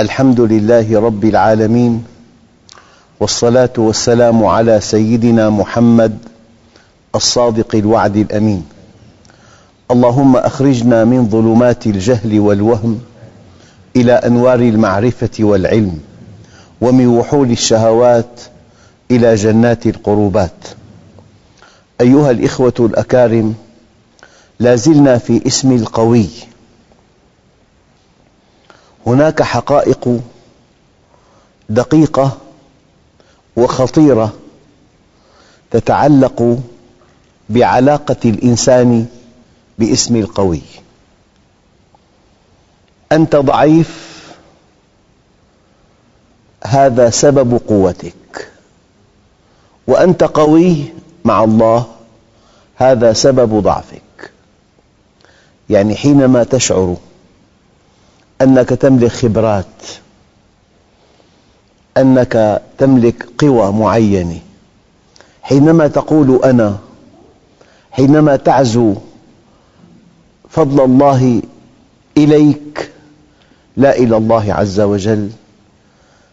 الحمد لله رب العالمين والصلاة والسلام على سيدنا محمد الصادق الوعد الأمين. اللهم أخرجنا من ظلمات الجهل والوهم إلى أنوار المعرفة والعلم ومن وحول الشهوات إلى جنات القربات. أيها الإخوة الأكارم لا زلنا في اسم القوي هناك حقائق دقيقة وخطيرة تتعلق بعلاقة الإنسان باسم القوي. أنت ضعيف هذا سبب قوتك. وأنت قوي مع الله هذا سبب ضعفك. يعني حينما تشعر أنك تملك خبرات أنك تملك قوى معينة. حينما تقول أنا حينما تعزو فضل الله إليك لا إلى الله عز وجل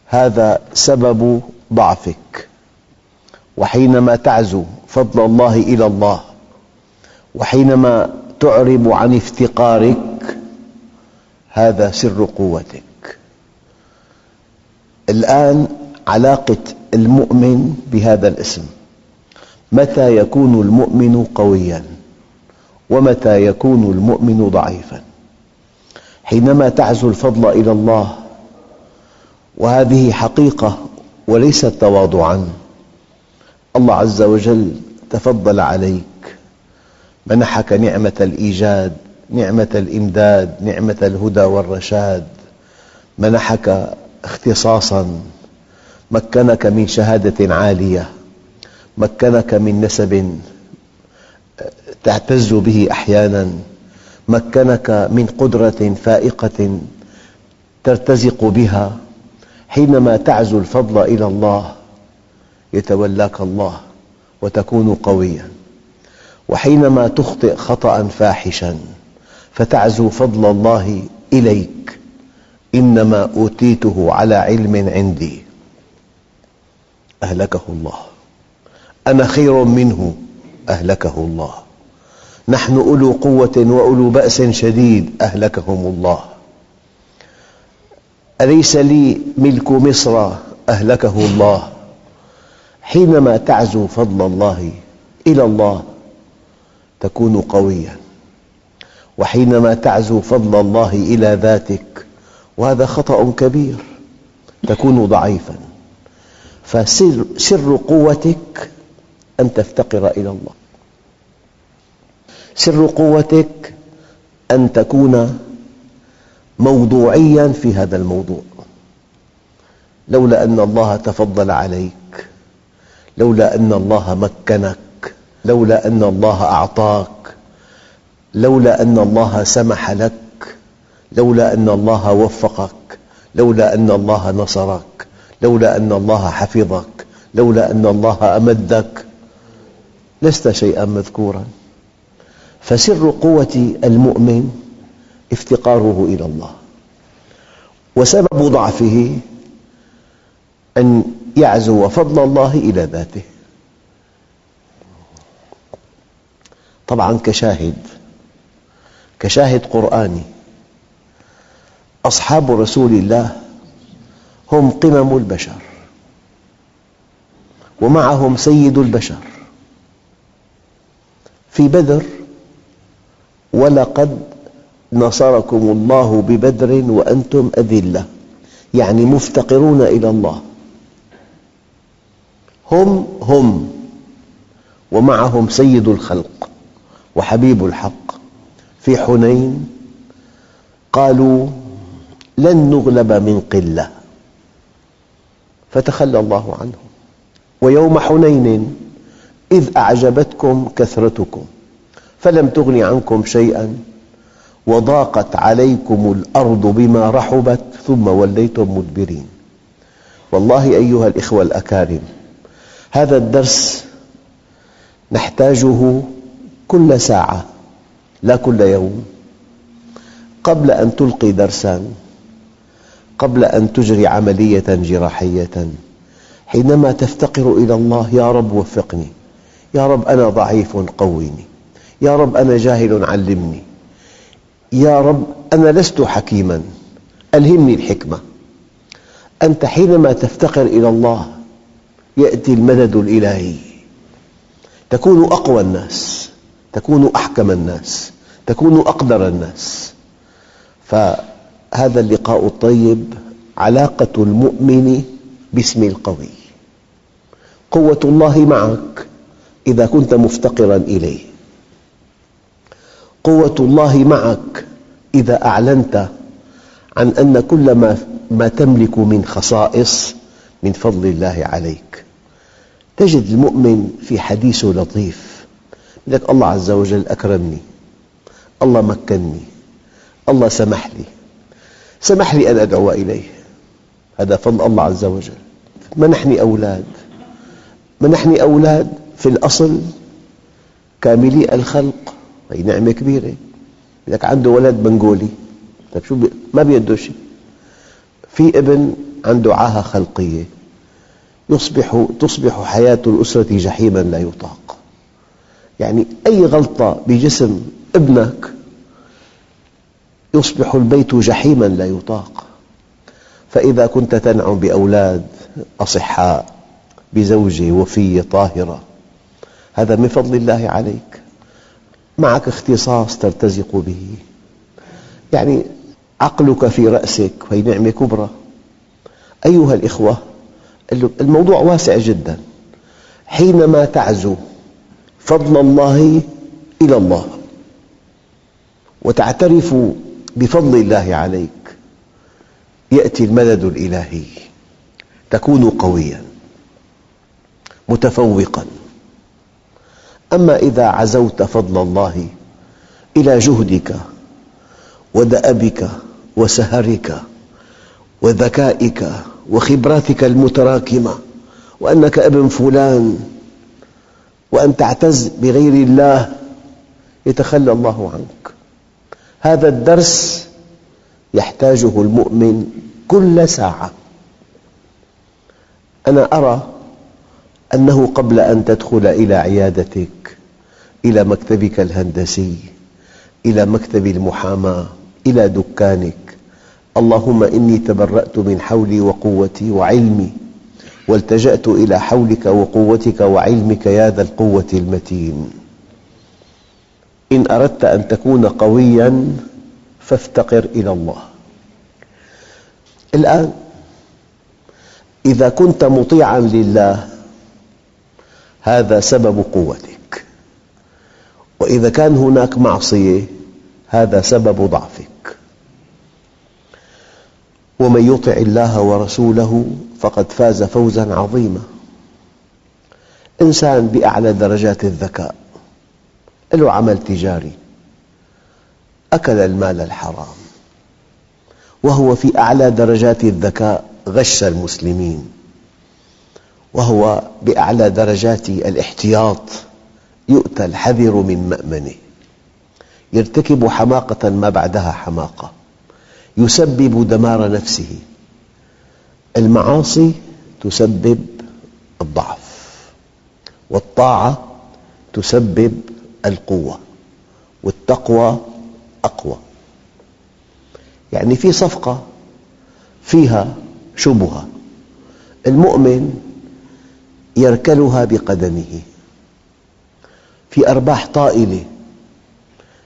هذا سبب ضعفك. وحينما تعزو فضل الله إلى الله وحينما تعرب عن افتقارك هذا سر قوتك. الآن علاقة المؤمن بهذا الاسم. متى يكون المؤمن قوياً؟ ومتى يكون المؤمن ضعيفاً؟ حينما تعزو الفضل إلى الله وهذه حقيقة وليست تواضعاً. الله عز وجل تفضل عليك. منحك نعمة الإيجاد. نعمة الإمداد نعمة الهدى والرشاد. منحك اختصاصاً. مكنك من شهادة عالية. مكنك من نسب تعتز به أحياناً. مكنك من قدرة فائقة ترتزق بها. حينما تعزو الفضل إلى الله يتولاك الله وتكون قوياً. وحينما تخطئ خطأ فاحشاً. فتعزو فضل الله إليك. إنما أوتيته على علم عندي. أهلكه الله. أنا خير منه. أهلكه الله. نحن أولو قوة وأولو بأس شديد. أهلكهم الله. أليس لي ملك مصر؟ أهلكه الله. حينما تعزو فضل الله إلى الله تكون قوياً. وحينما تعزو فضل الله إلى ذاتك وهذا خطأ كبير تكون ضعيفاً. فسر سر قوتك أن تفتقر إلى الله. سر قوتك أن تكون موضوعياً في هذا الموضوع. لولا أن الله تفضل عليك لولا أن الله مكنك لولا أن الله أعطاك لولا أن الله سمح لك لولا أن الله وفقك لولا أن الله نصرك لولا أن الله حفظك لولا أن الله أمدك. لست شيئاً مذكوراً. فسر قوة المؤمن افتقاره إلى الله. وسبب ضعفه أن يعزو فضل الله إلى ذاته. طبعاً كشاهد كشاهد قرآني. أصحاب رسول الله هم قمم البشر. ومعهم سيد البشر. في بدر ولقد نصركم الله ببدر وأنتم أذلة. يعني مفتقرون إلى الله. هم هم. ومعهم سيد الخلق وحبيب الحق. في حنين قالوا لن نغلب من قلة. فتخلى الله عنهم. ويوم حنين إذ أعجبتكم كثرتكم فلم تغن عنكم شيئا وضاقت عليكم الأرض بما رحبت ثم وليتم مدبرين. والله أيها الإخوة الأكارم هذا الدرس نحتاجه كل ساعة. لا كل يوم. قبل أن تلقي درساً قبل أن تجري عملية جراحية حينما تفتقر إلى الله يا رب وفقني يا رب أنا ضعيف قويني يا رب أنا جاهل علمني يا رب أنا لست حكيما ألهمني الحكمة. أنت حينما تفتقر إلى الله يأتي المدد الإلهي تكون أقوى الناس. تكون أحكم الناس تكون أقدر الناس. فهذا اللقاء الطيب علاقة المؤمن باسم القوي. قوة الله معك إذا كنت مفتقراً إليه. قوة الله معك إذا أعلنت عن أن كل ما, ما تملك من خصائص من فضل الله عليك. تجد المؤمن في حديثه لطيف. لك الله عز وجل أكرمني الله مكنني الله سمح لي سمح لي أن أدعو إليه. هذا فضل الله عز وجل. منحني أولاد منحني أولاد في الأصل كاملي الخلق. هي نعمة كبيرة. لك عنده ولد بنغولي. طيب شو بي... ما بيده شيء. في ابن عنده عاهة خلقية. يصبح تصبح حياة الأسرة جحيما لا يطاق. يعني أي غلطة بجسم ابنك يصبح البيت جحيما لا يطاق. فإذا كنت تنعم بأولاد أصحاء بزوجة وفية طاهرة هذا من فضل الله عليك. معك اختصاص ترتزق به. يعني عقلك في رأسك وهي نعمة كبرى. أيها الإخوة الموضوع واسع جدا. حينما تعزو فضل الله إلى الله. وتعترف بفضل الله عليك. يأتي المدد الإلهي. تكون قوياً. متفوقاً. أما إذا عزوت فضل الله إلى جهدك ودأبك وسهرك وذكائك وخبراتك المتراكمة. وأنك ابن فلان وأن تعتز بغير الله يتخلى الله عنك. هذا الدرس يحتاجه المؤمن كل ساعة. أنا أرى أنه قبل أن تدخل إلى عيادتك إلى مكتبك الهندسي إلى مكتب المحاماة إلى دكانك اللهم إني تبرأت من حولي وقوتي وعلمي والتجأت إلى حولك وقوتك وعلمك يا ذا القوة المتين. إن أردت أن تكون قوياً فافتقر إلى الله. الآن إذا كنت مطيعاً لله هذا سبب قوتك. وإذا كان هناك معصية هذا سبب ضعفك. ومن يطع الله ورسوله فقد فاز فوزاً عظيماً. إنسان بأعلى درجات الذكاء له عمل تجاري أكل المال الحرام وهو في أعلى درجات الذكاء غش المسلمين وهو بأعلى درجات الاحتياط يؤتى الحذر من مأمنه يرتكب حماقة ما بعدها حماقة. يسبب دمار نفسه. المعاصي تسبب الضعف. والطاعة تسبب القوة. والتقوى أقوى. يعني في صفقة فيها شبهة. المؤمن يركلها بقدمه. في أرباح طائلة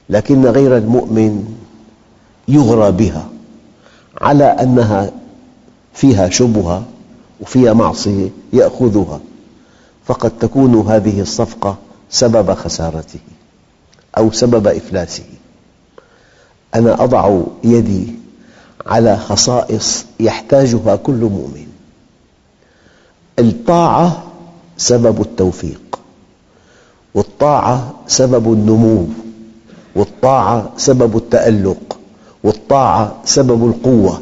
لكن غير المؤمن يغرى بها. على أنها فيها شبهة وفيها معصية يأخذها. فقد تكون هذه الصفقة سبب خسارته أو سبب إفلاسه. أنا أضع يدي على خصائص يحتاجها كل مؤمن. الطاعة سبب التوفيق والطاعة سبب النمو والطاعة سبب التألق. والطاعة سبب القوة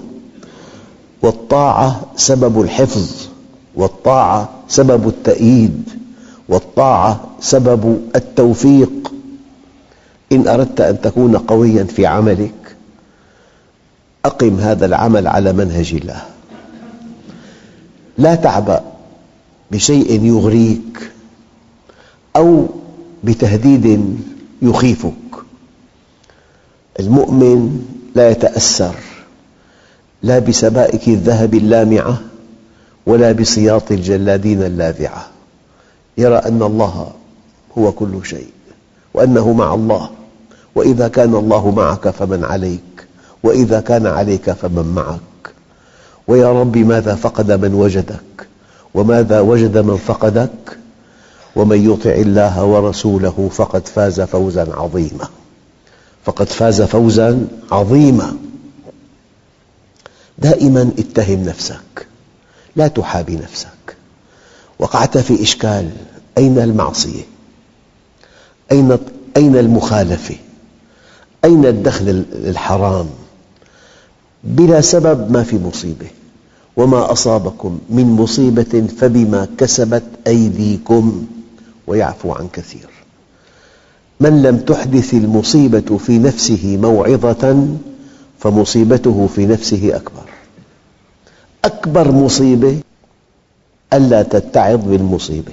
والطاعة سبب الحفظ والطاعة سبب التأييد والطاعة سبب التوفيق. إن أردت أن تكون قوياً في عملك أقم هذا العمل على منهج الله. لا تعبأ بشيء يغريك أو بتهديد يخيفك. المؤمن لا يتأثر لا بسبائك الذهب اللامعة ولا بسياط الجلادين اللاذعة. يرى أن الله هو كل شيء وأنه مع الله. وإذا كان الله معك فمن عليك وإذا كان عليك فمن معك. ويا رب ماذا فقد من وجدك وماذا وجد من فقدك؟ ومن يطع الله ورسوله فقد فاز فوزا عظيما. فقد فاز فوزا عظيما دائما اتهم نفسك لا تحابي نفسك وقعت في إشكال أين المعصية؟ أين أين المخالفة؟ أين الدخل الحرام؟ بلا سبب ما في مصيبة وما أصابكم من مصيبة فبما كسبت أيديكم ويعفو عن كثير من لم تحدث المصيبة في نفسه موعظة فمصيبته في نفسه أكبر. أكبر مصيبة ألا تتعظ بالمصيبة.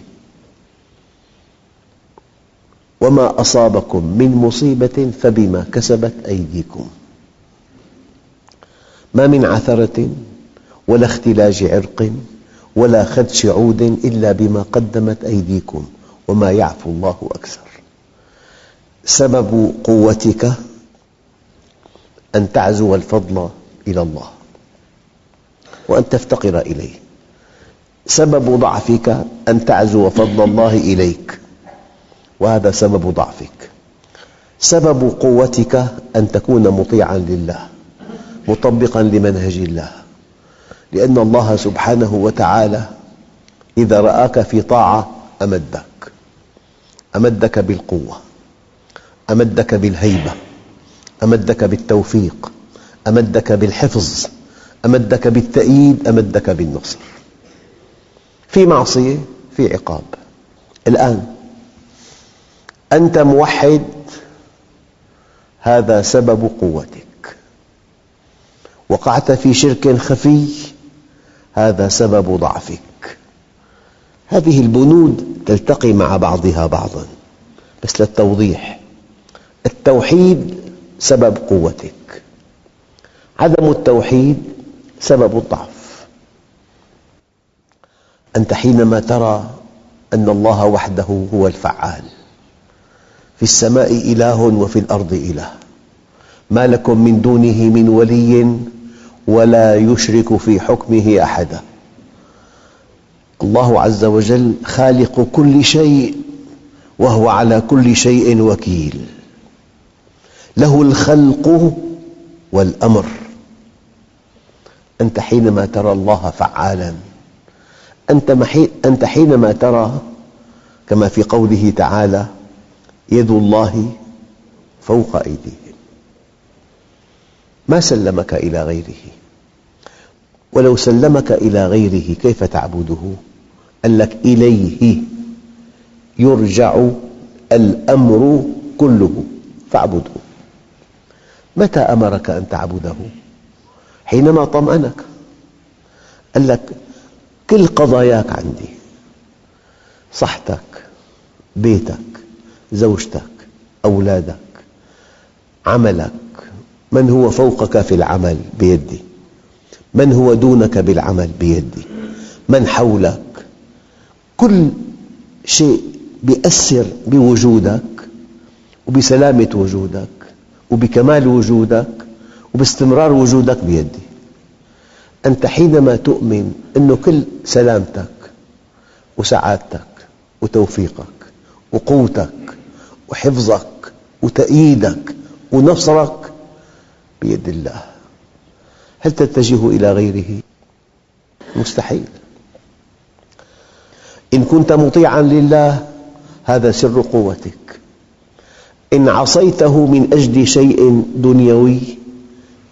وما أصابكم من مصيبة فبما كسبت أيديكم. ما من عثرة ولا اختلاج عرق ولا خدش عود إلا بما قدمت أيديكم وما يعفو الله أكثر. سبب قوتك أن تعزو الفضل إلى الله وأن تفتقر إليه. سبب ضعفك أن تعزو فضل الله إليك. وهذا سبب ضعفك. سبب قوتك أن تكون مطيعاً لله مطبقاً لمنهج الله. لأن الله سبحانه وتعالى إذا رآك في طاعة أمدك أمدك بالقوة. أمدك بالهيبة أمدك بالتوفيق أمدك بالحفظ أمدك بالتأييد أمدك بالنصر. في معصية في عقاب. الآن أنت موحد هذا سبب قوتك. وقعت في شرك خفي هذا سبب ضعفك. هذه البنود تلتقي مع بعضها بعضا بس للتوضيح التوحيد سبب قوتك. عدم التوحيد سبب الضعف أنت حينما ترى أن الله وحده هو الفعال في السماء إله وفي الأرض إله. ما لكم من دونه من ولي ولا يشرك في حكمه أحدا. الله عز وجل خالق كل شيء وهو على كل شيء وكيل. له الخلق والأمر. أنت حينما ترى الله فعالاً أنت حينما ترى كما في قوله تعالى يد الله فوق أيديهم. ما سلمك إلى غيره؟ ولو سلمك إلى غيره كيف تعبده؟ قال لك إليه يرجع الأمر كله فاعبده. متى أمرك أن تعبده؟ حينما طمأنك قال لك كل قضاياك عندي صحتك بيتك زوجتك أولادك عملك من هو فوقك في العمل بيدي من هو دونك بالعمل بيدي من حولك كل شيء يؤثر بوجودك وبسلامة وجودك وبكمال وجودك وباستمرار وجودك بيدي. أنت حينما تؤمن أن كل سلامتك وسعادتك وتوفيقك وقوتك وحفظك وتأييدك ونصرك بيد الله. هل تتجه إلى غيره؟ مستحيل. إن كنت مطيعاً لله هذا سر قوتك. إن عصيته من أجل شيء دنيوي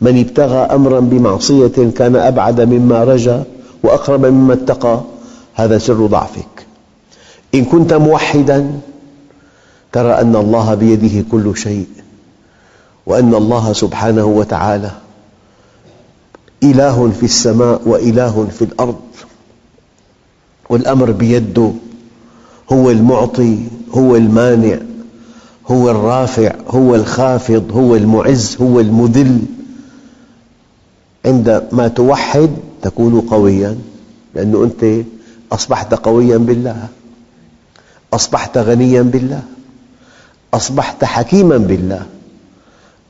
من ابتغى أمراً بمعصية كان أبعد مما رجا وأقرب مما اتقى هذا سر ضعفك. إن كنت موحداً ترى أن الله بيده كل شيء وأن الله سبحانه وتعالى إله في السماء وإله في الأرض. والأمر بيده هو المعطي هو المانع. هو الرافع هو الخافض هو المعز هو المذل. عندما توحد تكون قوياً لأنه أنت أصبحت قوياً بالله أصبحت غنياً بالله أصبحت حكيماً بالله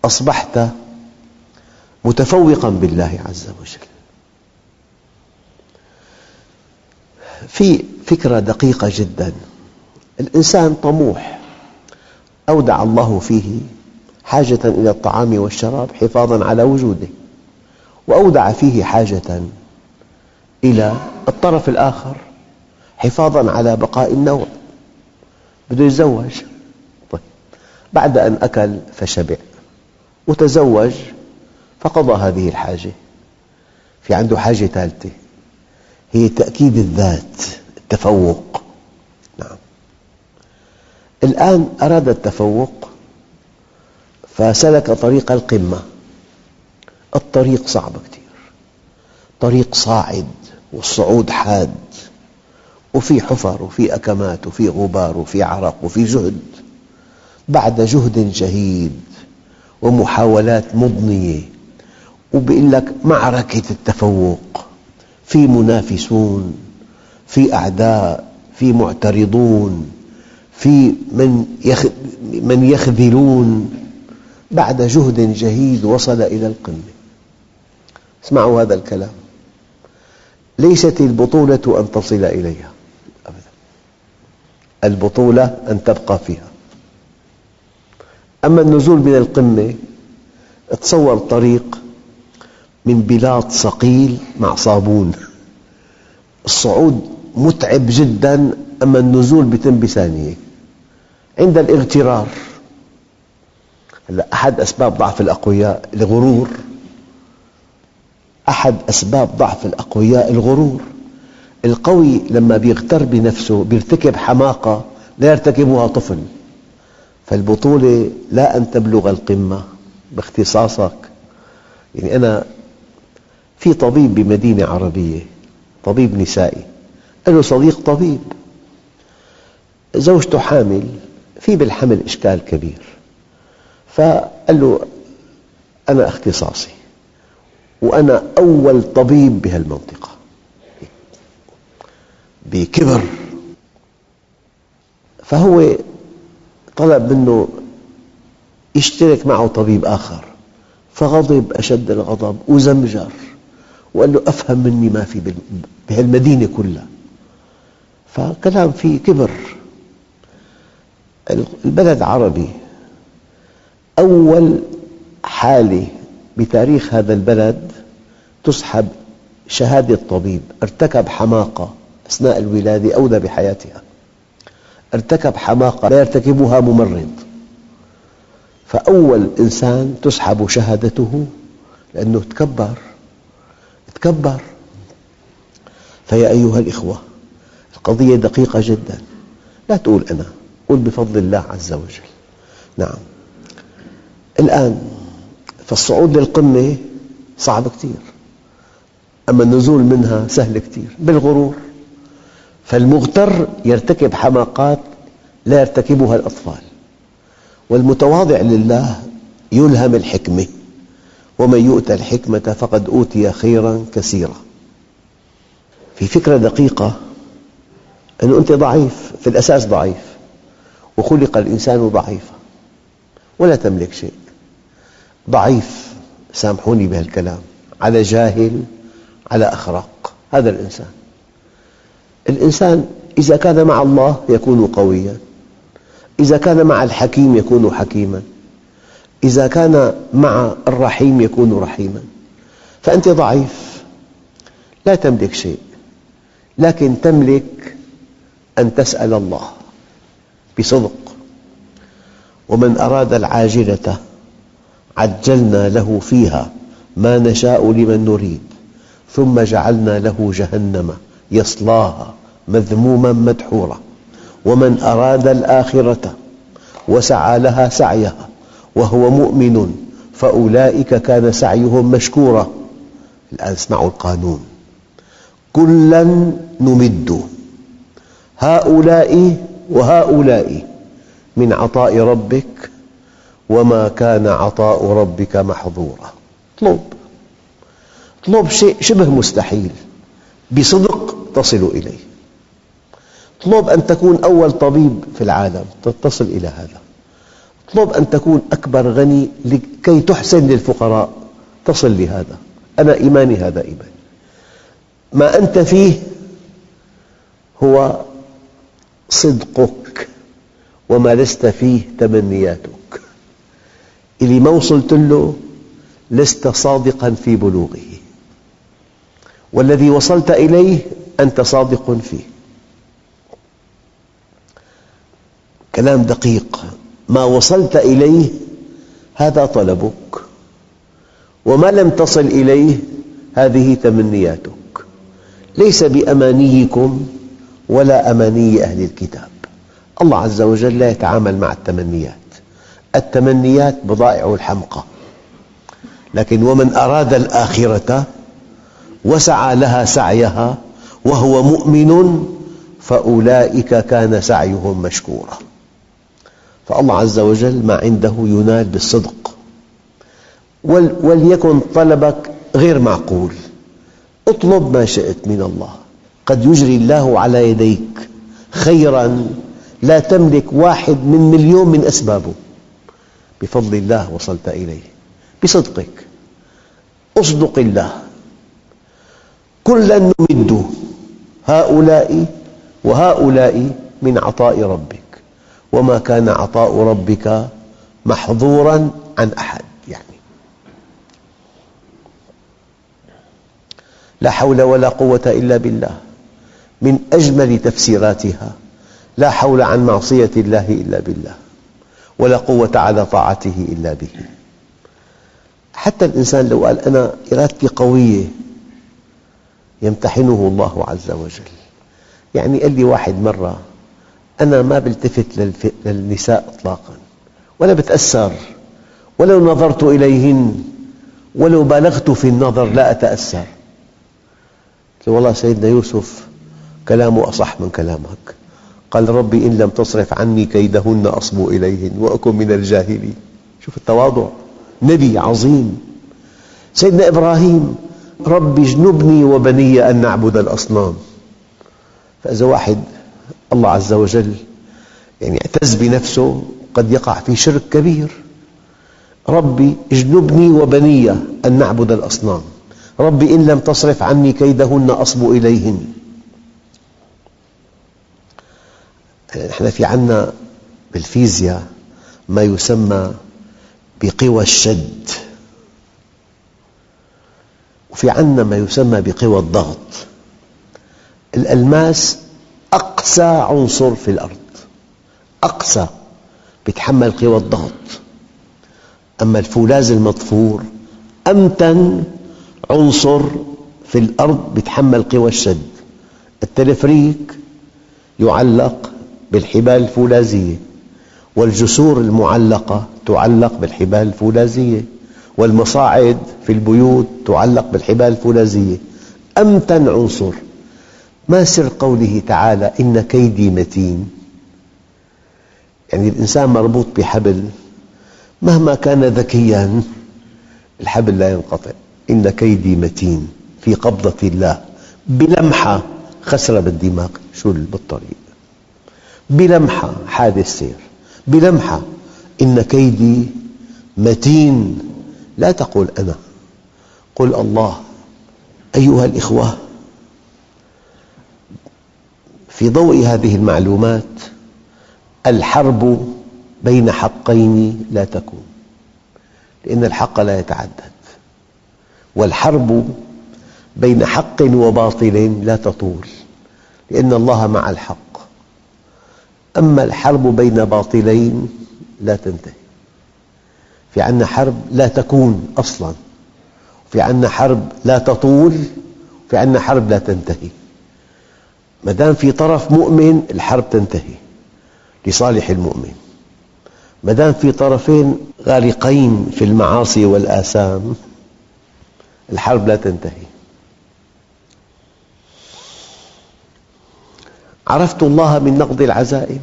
أصبحت متفوقاً بالله عز وجل. في فكرة دقيقة جداً. الإنسان طموح. أودع الله فيه حاجة إلى الطعام والشراب حفاظاً على وجوده وأودع فيه حاجة إلى الطرف الآخر حفاظاً على بقاء النوع. بده يتزوج. طيب. بعد أن أكل فشبع وتزوج فقضى هذه الحاجة. في عنده حاجة ثالثة هي تأكيد الذات التفوق. الآن أراد التفوق فسلك طريق القمة. الطريق صعب كثير. طريق صاعد والصعود حاد. وفي حفر وفي أكمات وفي غبار وفي عرق وفي جهد بعد جهد جهيد ومحاولات مضنية. وبيقول لك معركة التفوق. في منافسون في أعداء في معترضون. في من من يخذلون بعد جهد جهيد وصل إلى القمة. اسمعوا هذا الكلام. ليست البطولة أن تصل إليها. أبدا. البطولة أن تبقى فيها. أما النزول من القمة تصور طريق من بلاط صقيل مع صابون. الصعود متعب جدا أما النزول بيتم بثانية عند الاغترار. أحد أسباب ضعف الأقوياء الغرور. أحد أسباب ضعف الأقوياء الغرور. القوي لما يغتر بنفسه يرتكب حماقة لا يرتكبها طفل. فالبطولة لا أن تبلغ القمة باختصاصك. يعني أنا في طبيب بمدينة عربية طبيب نسائي. له صديق طبيب. زوجته حامل. في بالحمل إشكال كبير. فقال له أنا اختصاصي وأنا أول طبيب بهالمنطقة. بكبر. فهو طلب منه يشترك معه طبيب آخر. فغضب أشد الغضب وزمجر. وقال له أفهم مني ما في بهالمدينة كلها. فكلام فيه كبر. البلد عربي أول حالة بتاريخ هذا البلد تسحب شهادة طبيب ارتكب حماقة أثناء الولادة أودى بحياتها. ارتكب حماقة لا يرتكبها ممرض. فأول إنسان تسحب شهادته لأنه تكبر تكبر. فيا أيها الإخوة القضية دقيقة جدا. لا تقول أنا. قل بفضل الله عز وجل. نعم. الآن فالصعود للقمة صعب كثير أما النزول منها سهل كثير بالغرور. فالمغتر يرتكب حماقات لا يرتكبها الأطفال. والمتواضع لله يلهم الحكمة ومن يؤتى الحكمة فقد أوتي خيراً كثيراً. في فكرة دقيقة أن أنت ضعيف في الأساس ضعيف. وخلق الإنسان ضعيفاً. ولا تملك شيء. ضعيف سامحوني بهالكلام. على جاهل على أخرق. هذا الإنسان. الإنسان إذا كان مع الله يكون قوياً. إذا كان مع الحكيم يكون حكيماً. إذا كان مع الرحيم يكون رحيماً. فأنت ضعيف. لا تملك شيء. لكن تملك أن تسأل الله. بصدق. ومن أراد العاجلة عجلنا له فيها ما نشاء لمن نريد ثم جعلنا له جهنم يصلاها مذموما مدحورا. ومن أراد الآخرة وسعى لها سعيها وهو مؤمن فأولئك كان سعيهم مشكورا. الآن اسمعوا القانون. كلا نمد. هؤلاء وهؤلاء من عطاء ربك وما كان عطاء ربك محظورا. اطلب. اطلب شيء شبه مستحيل. بصدق تصل إليه. اطلب أن تكون أول طبيب في العالم. تصل إلى هذا. اطلب أن تكون أكبر غني لكي تحسن للفقراء. تصل لهذا. أنا إيماني هذا إيماني. ما أنت فيه هو صدقك وما لست فيه تمنياتك. اللي ما وصلت له لست صادقا في بلوغه والذي وصلت إليه أنت صادق فيه. كلام دقيق. ما وصلت إليه هذا طلبك وما لم تصل إليه هذه تمنياتك. ليس بأمانيكم ولا أماني أهل الكتاب. الله عز وجل لا يتعامل مع التمنيات. التمنيات بضائع الحمقى. لكن ومن أراد الآخرة وسعى لها سعيها وهو مؤمن فأولئك كان سعيهم مشكورا. فالله عز وجل ما عنده ينال بالصدق. وليكن طلبك غير معقول. اطلب ما شئت من الله. قد يجري الله على يديك. خيراً لا تملك واحد من مليون من أسبابه. بفضل الله وصلت إليه. بصدقك. أصدق الله. كلا نمد هؤلاء وهؤلاء من عطاء ربك. وما كان عطاء ربك محظورا عن أحد. يعني لا حول ولا قوة إلا بالله. من أجمل تفسيراتها. لا حول عن معصية الله إلا بالله ولا قوة على طاعته إلا به. حتى الإنسان لو قال أنا إرادتي قوية يمتحنه الله عز وجل. يعني قال لي واحد مرة أنا ما بلتفت للنساء إطلاقا ولا بتأثر ولو نظرت إليهن ولو بالغت في النظر لا أتأثر. والله سيدنا يوسف كلامه أصح من كلامك. قال ربي إن لم تصرف عني كيدهن أصب إليهن وأكن من الجاهلين. شوف التواضع. نبي عظيم. سيدنا إبراهيم ربي اجنبني وبني أن نعبد الأصنام. فإذا واحد الله عز وجل يعني اعتز بنفسه قد يقع في شرك كبير. ربي اجنبني وبني أن نعبد الأصنام. ربي إن لم تصرف عني كيدهن أصب إليهن. نحن في عنا بالفيزياء ما يسمى بقوى الشد. وفي عنا ما يسمى بقوى الضغط. الألماس أقسى عنصر في الأرض. أقسى يتحمل قوى الضغط. أما الفولاذ المطفور أمتن عنصر في الأرض يتحمل قوى الشد. التلفريك يعلق بالحبال الفولاذية والجسور المعلقة تعلق بالحبال الفولاذية والمصاعد في البيوت تعلق بالحبال الفولاذية. أمتن عنصر. ما سر قوله تعالى إن كيدي متين؟ يعني الإنسان مربوط بحبل مهما كان ذكياً الحبل لا ينقطع. إن كيدي متين في قبضة الله بلمحة خسر بالدماغ. شو بالطريق بلمحة حادث سير بلمحة إن كيدي متين. لا تقل أنا. قل الله. أيها الإخوة في ضوء هذه المعلومات الحرب بين حقين لا تكون. لأن الحق لا يتعدد. والحرب بين حق وباطل لا تطول. لأن الله مع الحق. أما الحرب بين باطلين لا تنتهي. في عنا حرب لا تكون أصلاً. في عنا حرب لا تطول. في عنا حرب لا تنتهي. ما دام في طرف مؤمن الحرب تنتهي لصالح المؤمن. ما دام في طرفين غارقين في المعاصي والآثام الحرب لا تنتهي. عرفت الله من نقض العزائم.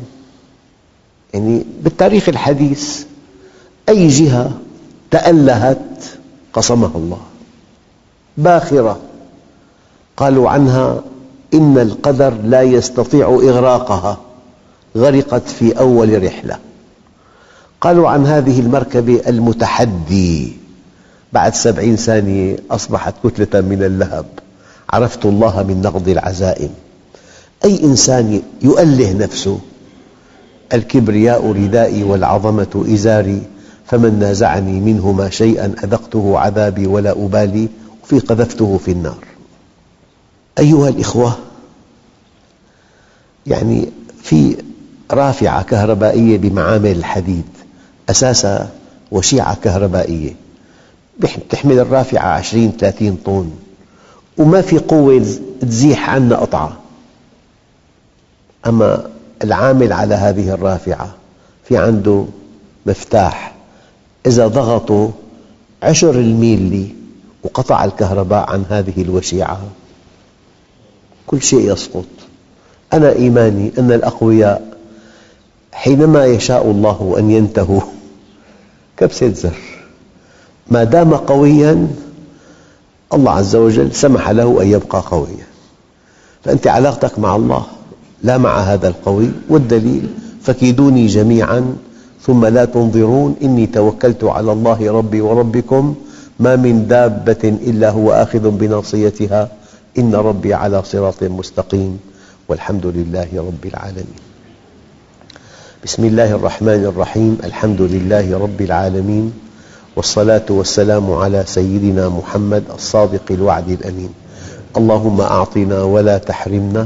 يعني بالتاريخ الحديث أي جهة تألهت قصمها الله. باخرة قالوا عنها إن القدر لا يستطيع إغراقها غرقت في أول رحلة. قالوا عن هذه المركبة المتحدي بعد سبعين ثانية أصبحت كتلة من اللهب. عرفت الله من نقض العزائم. أي إنسان يؤله نفسه؟ الكبرياء ردائي والعظمة إزاري فمن نازعني منهما شيئا أذقته عذابي ولا أبالي وفي قذفته في النار. أيها الإخوة يعني في رافعة كهربائية بمعامل الحديد أساسها وشيعة كهربائية. تحمل الرافعة عشرين ثلاثين طن وما في قوة تزيح عنا قطعة. أما العامل على هذه الرافعة في عنده مفتاح. إذا ضغطوا عشر الميلي وقطع الكهرباء عن هذه الوشيعة كل شيء يسقط. أنا إيماني أن الأقوياء حينما يشاء الله أن ينتهوا كبسة زر ما دام قوياً الله عز وجل سمح له أن يبقى قوياً. فأنت علاقتك مع الله. لا مع هذا القوي والدليل فكيدوني جميعاً ثم لا تنظرون إني توكلت على الله ربي وربكم ما من دابة إلا هو آخذ بناصيتها. إن ربي على صراط مستقيم. والحمد لله رب العالمين. بسم الله الرحمن الرحيم. الحمد لله رب العالمين. والصلاة والسلام على سيدنا محمد الصادق الوعد الأمين. اللهم أعطنا ولا تحرمنا.